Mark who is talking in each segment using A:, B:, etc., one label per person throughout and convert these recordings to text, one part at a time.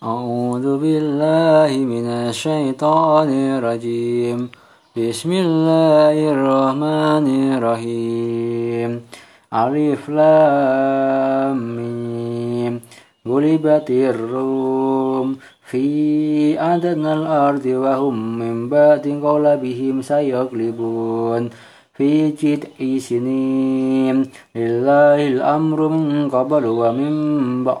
A: أعوذ بالله من الشيطان الرجيم. بسم الله الرحمن الرحيم. ألف لام غلبت الروم في أدنى الأرض وهم من بعد غلبهم سيغلبون. في جدع سنين لله الأمر من قبل ومن بعد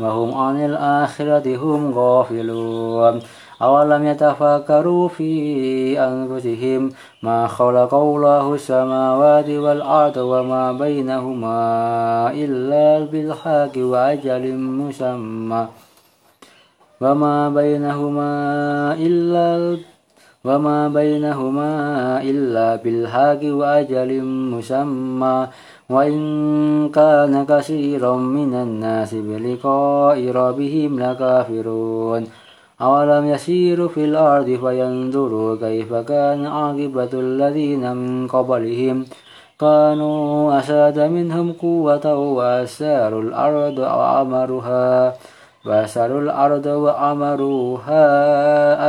A: وهم عن الآخرة هم غافلون. أولم يتفكروا في أنفسهم ما خلق الله السماوات والأرض وما بينهما إلا بالحق وأجل مسمى. وما بينهما إلا وما بينهما إلا بالحق وأجل مسمى وإن كان كثيرا من الناس بلقاء ربهم لكافرون أولم يسيروا في الأرض فينظروا كيف كان عاقبة الذين من قبلهم كانوا أشد منهم قوة وأساروا الأرض وعمروها وأسروا الأرض وعمروها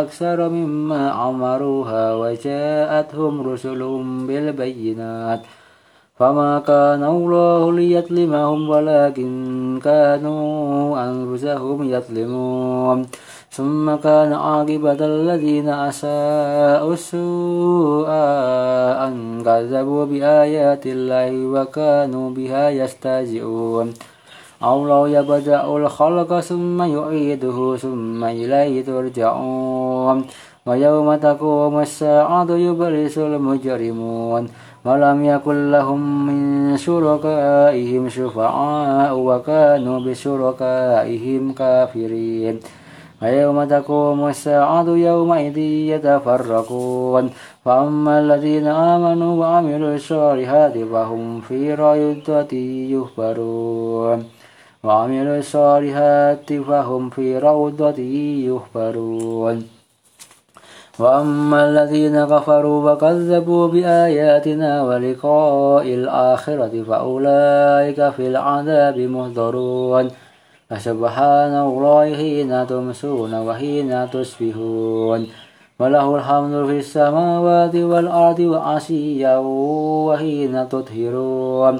A: أكثر مما عمروها وجاءتهم رسلهم بالبينات فما كان الله ليظلمهم ولكن كانوا أنفسهم يظلمون ثم كان عاقبة الذين أساءوا السوء أن كذبوا بآيات الله وكانوا بها يستهزئون الله يبدأ الخلق ثم يعيده ثم إليه ترجعون. ويوم تقوم الساعة يبرس المجرمون. ولم يكن لهم من شركائهم شفعاء وكانوا بشركائهم كافرين. ويوم تقوم الساعة يومئذ يتفرقون. فأما الذين آمنوا وعملوا الصالحات فهم في روضة يخبرون وعملوا الصالحات فهم في روضة يخبرون وأما الذين كفروا وكذبوا بآياتنا ولقاء الآخرة فأولئك في العذاب محضرون فسبحان الله حين تمسون وحين تصبحون وله الحمد في السماوات والأرض وعشيا وحين تطهرون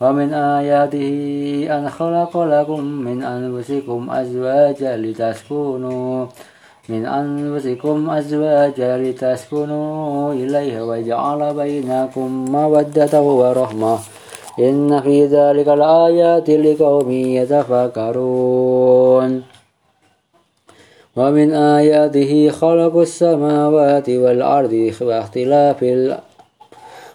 A: ومن آياته أن خلق لكم من أنفسكم أزواجا لتسكنوا من أنفسكم أزواجا لتسكنوا إليها وجعل بينكم مودة ورحمة. إن في ذلك الآيات لقوم يتفكرون. ومن آياته خلق السماوات والأرض واختلاف ال...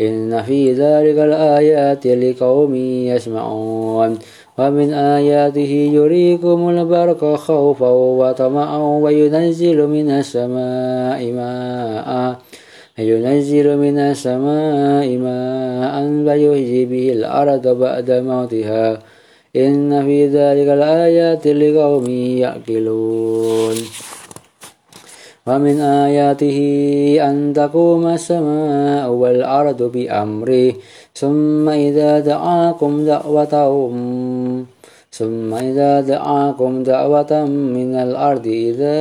A: إن في ذلك الآيات لقوم يسمعون. ومن آياته يريكم البرق خوفا وطمعا وينزل من السماء ماء. ينزل من السماء ماء فيحيي به الأرض بعد موتها. إن في ذلك الآيات لقوم يعقلون. ومن آياته أن تقوم السماء والأرض بأمره ثم إذا دعاكم دعوتهم ثم إذا دعاكم دعوة من الأرض إذا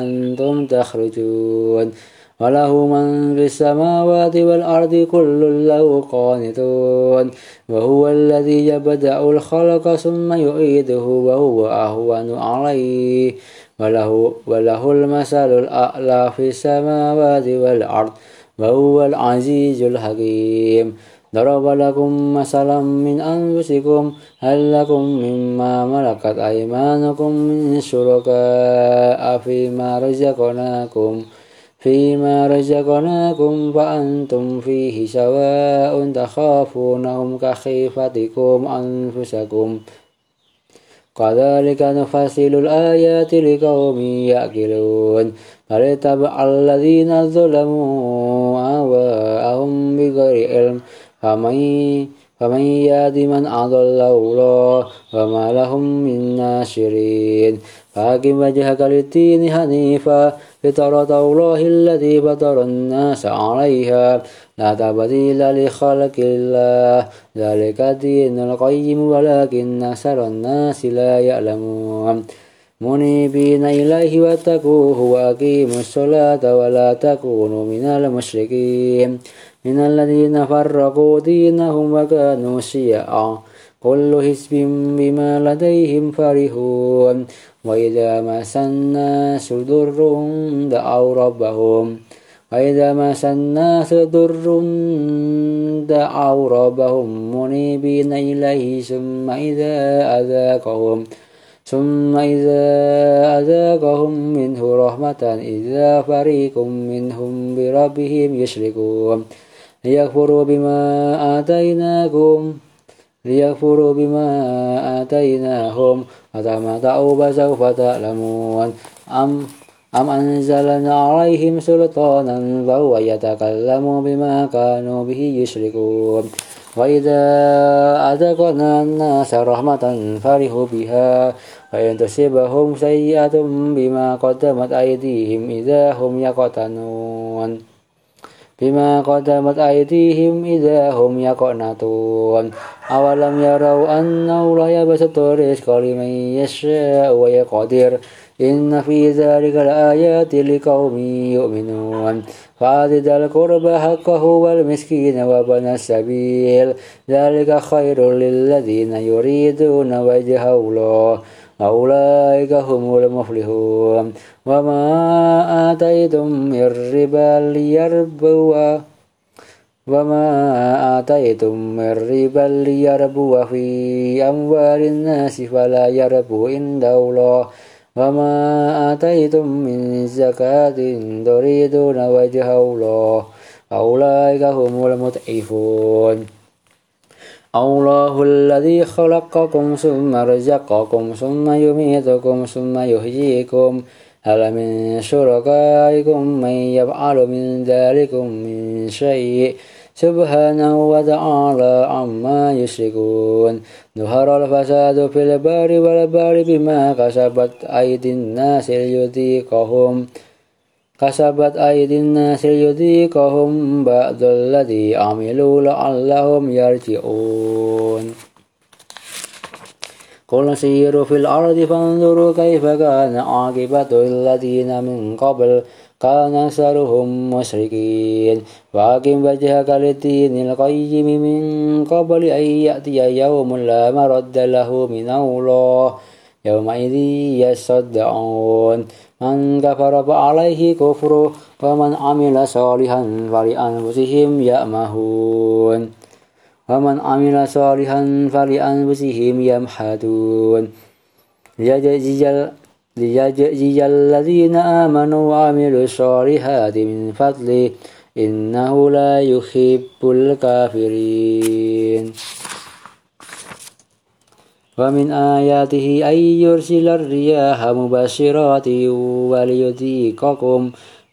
A: أنتم تخرجون. وله من في السماوات والأرض كل له قانتون. وهو الذي يبدأ الخلق ثم يعيده وهو أهون عليه. وله, وله المثل الأعلى في السماوات والأرض وهو العزيز الحكيم. ضرب لكم مثلا من أنفسكم هل لكم مما ملكت أيمانكم من شركاء فيما رزقناكم؟ فيما رزقناكم فأنتم فيه سواء تخافونهم كخيفتكم أنفسكم. كذلك نفصل الآيات لقوم يأكلون فليتبع الذين ظلموا أهواءهم بغير علم. فمن فمن يهد من أضل الله وما لهم من ناشرين فأقم وجهك للدين حنيفا فطرة الله الذي فطر الناس عليها لا تبديل لخلق الله ذلك الدين القيم ولكن أكثر الناس لا يعلمون منيبين إليه واتقوه وأقيموا الصلاة ولا تكونوا من المشركين. من الذين فرقوا دينهم وكانوا شيعا. كل حزب بما لديهم فرحون. وإذا مس الناس ضر دعوا ربهم. وإذا مس الناس ضر دعوا ربهم. منيبين إليه ثم إذا أذاقهم. ثم إذا أذاقهم منه رحمة إذا فريق منهم بربهم يشركون. ليكفروا بما آتيناكم ليكفروا بما آتيناهم. فتمتعوا فسوف تعلمون. أم أم أنزلنا عليهم سلطانا فهو يتكلم بما كانوا به يشركون. وإذا أذقنا الناس رحمة فرحوا بها وإن تصبهم سيئة بما قدمت أيديهم إذا هم يقتنون بما قدمت أيديهم إذا هم يقنطون. أولم يروا أنه لا يبسط الرزق لمن يشاء ويقدر. إن في ذلك لآيات لقوم يؤمنون. فآتِ القربى حقه والمسكين وابن السبيل. ذلك خير للذين يريدون وجه الله. أولئك هم المفلحون. وما آتيتم من ربا ليربو وما آتيتم من ربا ليربو في أموال الناس فلا يربو عند الله. وما آتيتم من زكاة تريدون وجه الله أولئك هم المتعفون الله الذي خلقكم ثم رزقكم ثم يميتكم ثم يحييكم هل من شركائكم من يفعل من ذلكم من شيء سبحانه وتعالى عما يشركون. ظهر الفساد في البار والبار بما كسبت أيدي الناس ليذيقهم. كسبت أيدي الناس ليذيقهم بعد الذي عملوا لعلهم يرجعون. قل سيروا في الأرض فانظروا كيف كان عاقبة الذين من قبل. كان أكثرهم مشركين. وأقم وجهك للدين القيم من قبل أن يأتي يوم لا مرد له من الله يومئذ يصدعون. من كفر فعليه كفره ومن عمل صالحا فلأنفسهم يأمهون. ومن عمل صالحا فلأنفسهم يمحدون. ليجزي الذين آمنوا وعملوا الصالحات من فضله إنه لا يحب الكافرين. ومن آياته أن يرسل الرياح مبشرات وليذيقكم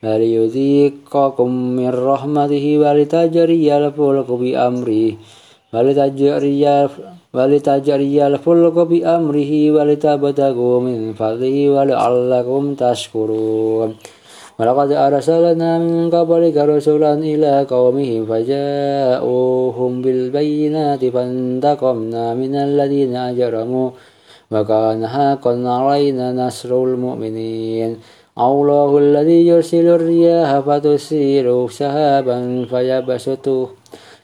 A: وليذيقكم من رحمته ولتجري الفلك بأمره. ولتجري ولتجري الفلك بأمره ولتبتغوا من فضله ولعلكم تشكرون ولقد أرسلنا من قبلك رسلا إلى قومهم فجاءوهم بالبينات فانتقمنا من الذين أجرموا وكان حقا علينا نصر المؤمنين الله الذي يرسل الرياح فتسير سحابا فيبسطه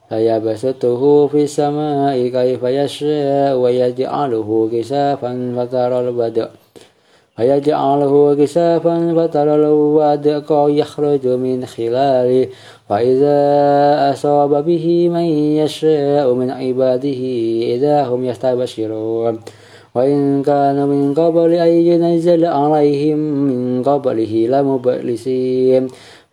A: فيبسطه في السماء كيف يشاء ويجعله كسافا فترى البدء فيجعله كسافا فترى الودق يخرج من خلاله. فإذا أصاب به من يشاء من عباده إذا هم يستبشرون. وإن كان من قبل أن ينزل عليهم من قبله لمبلسين.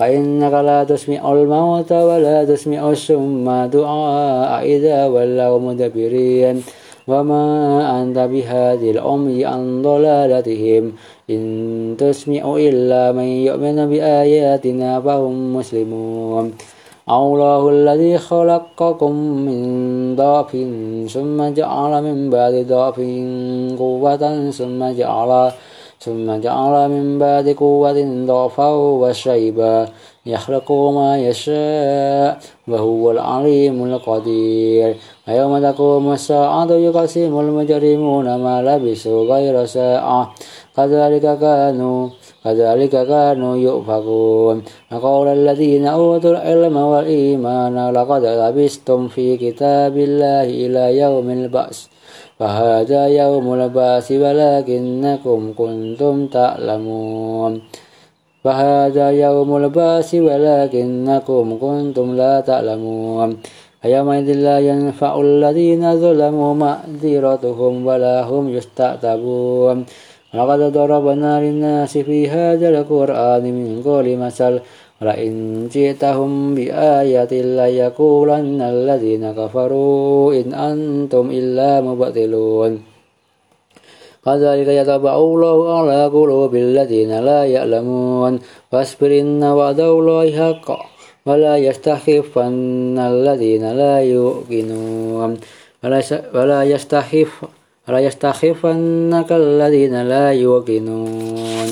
A: فإنك لا تسمع الموت ولا تسمع السم دعاء إذا ولوا مدبرين. وما أنت بهذه الأمي عن ضلالتهم. إن تسمع إلا من يؤمن بآياتنا فهم مسلمون. الله الذي خلقكم من ضعف ثم جعل من بعد ضعف قوة ثم جعل ثم جعل من بعد قوة ضعفا وشيبا. يخلق ما يشاء وهو العليم القدير. ويوم تقوم الساعة يقسم المجرمون ما لبسوا غير ساعة. كذلك كانوا كذلك كانوا يؤفكون. وقال الذين أوتوا العلم والإيمان لقد لبستم في كتاب الله إلى يوم البعث. فهذا يوم البعث ولكنكم كنتم تعلمون. فهذا يوم البعث ولكنكم كنتم لا تعلمون. فيومئذ لا ينفع الذين ظلموا معذرتهم ولا هم يستعتبون. لقد ضربنا للناس في هذا القرآن من كل مثل ولئن جئتهم بآية ليقولن الذين كفروا إن أنتم إلا مبطلون كذلك يطبع الله على قلوب الذين لا يعلمون فاصبر إن وعد الله حق ولا يستخفن الذين لا يؤمنون ولا يستخف ولا يستخفنك الذين لا يوقنون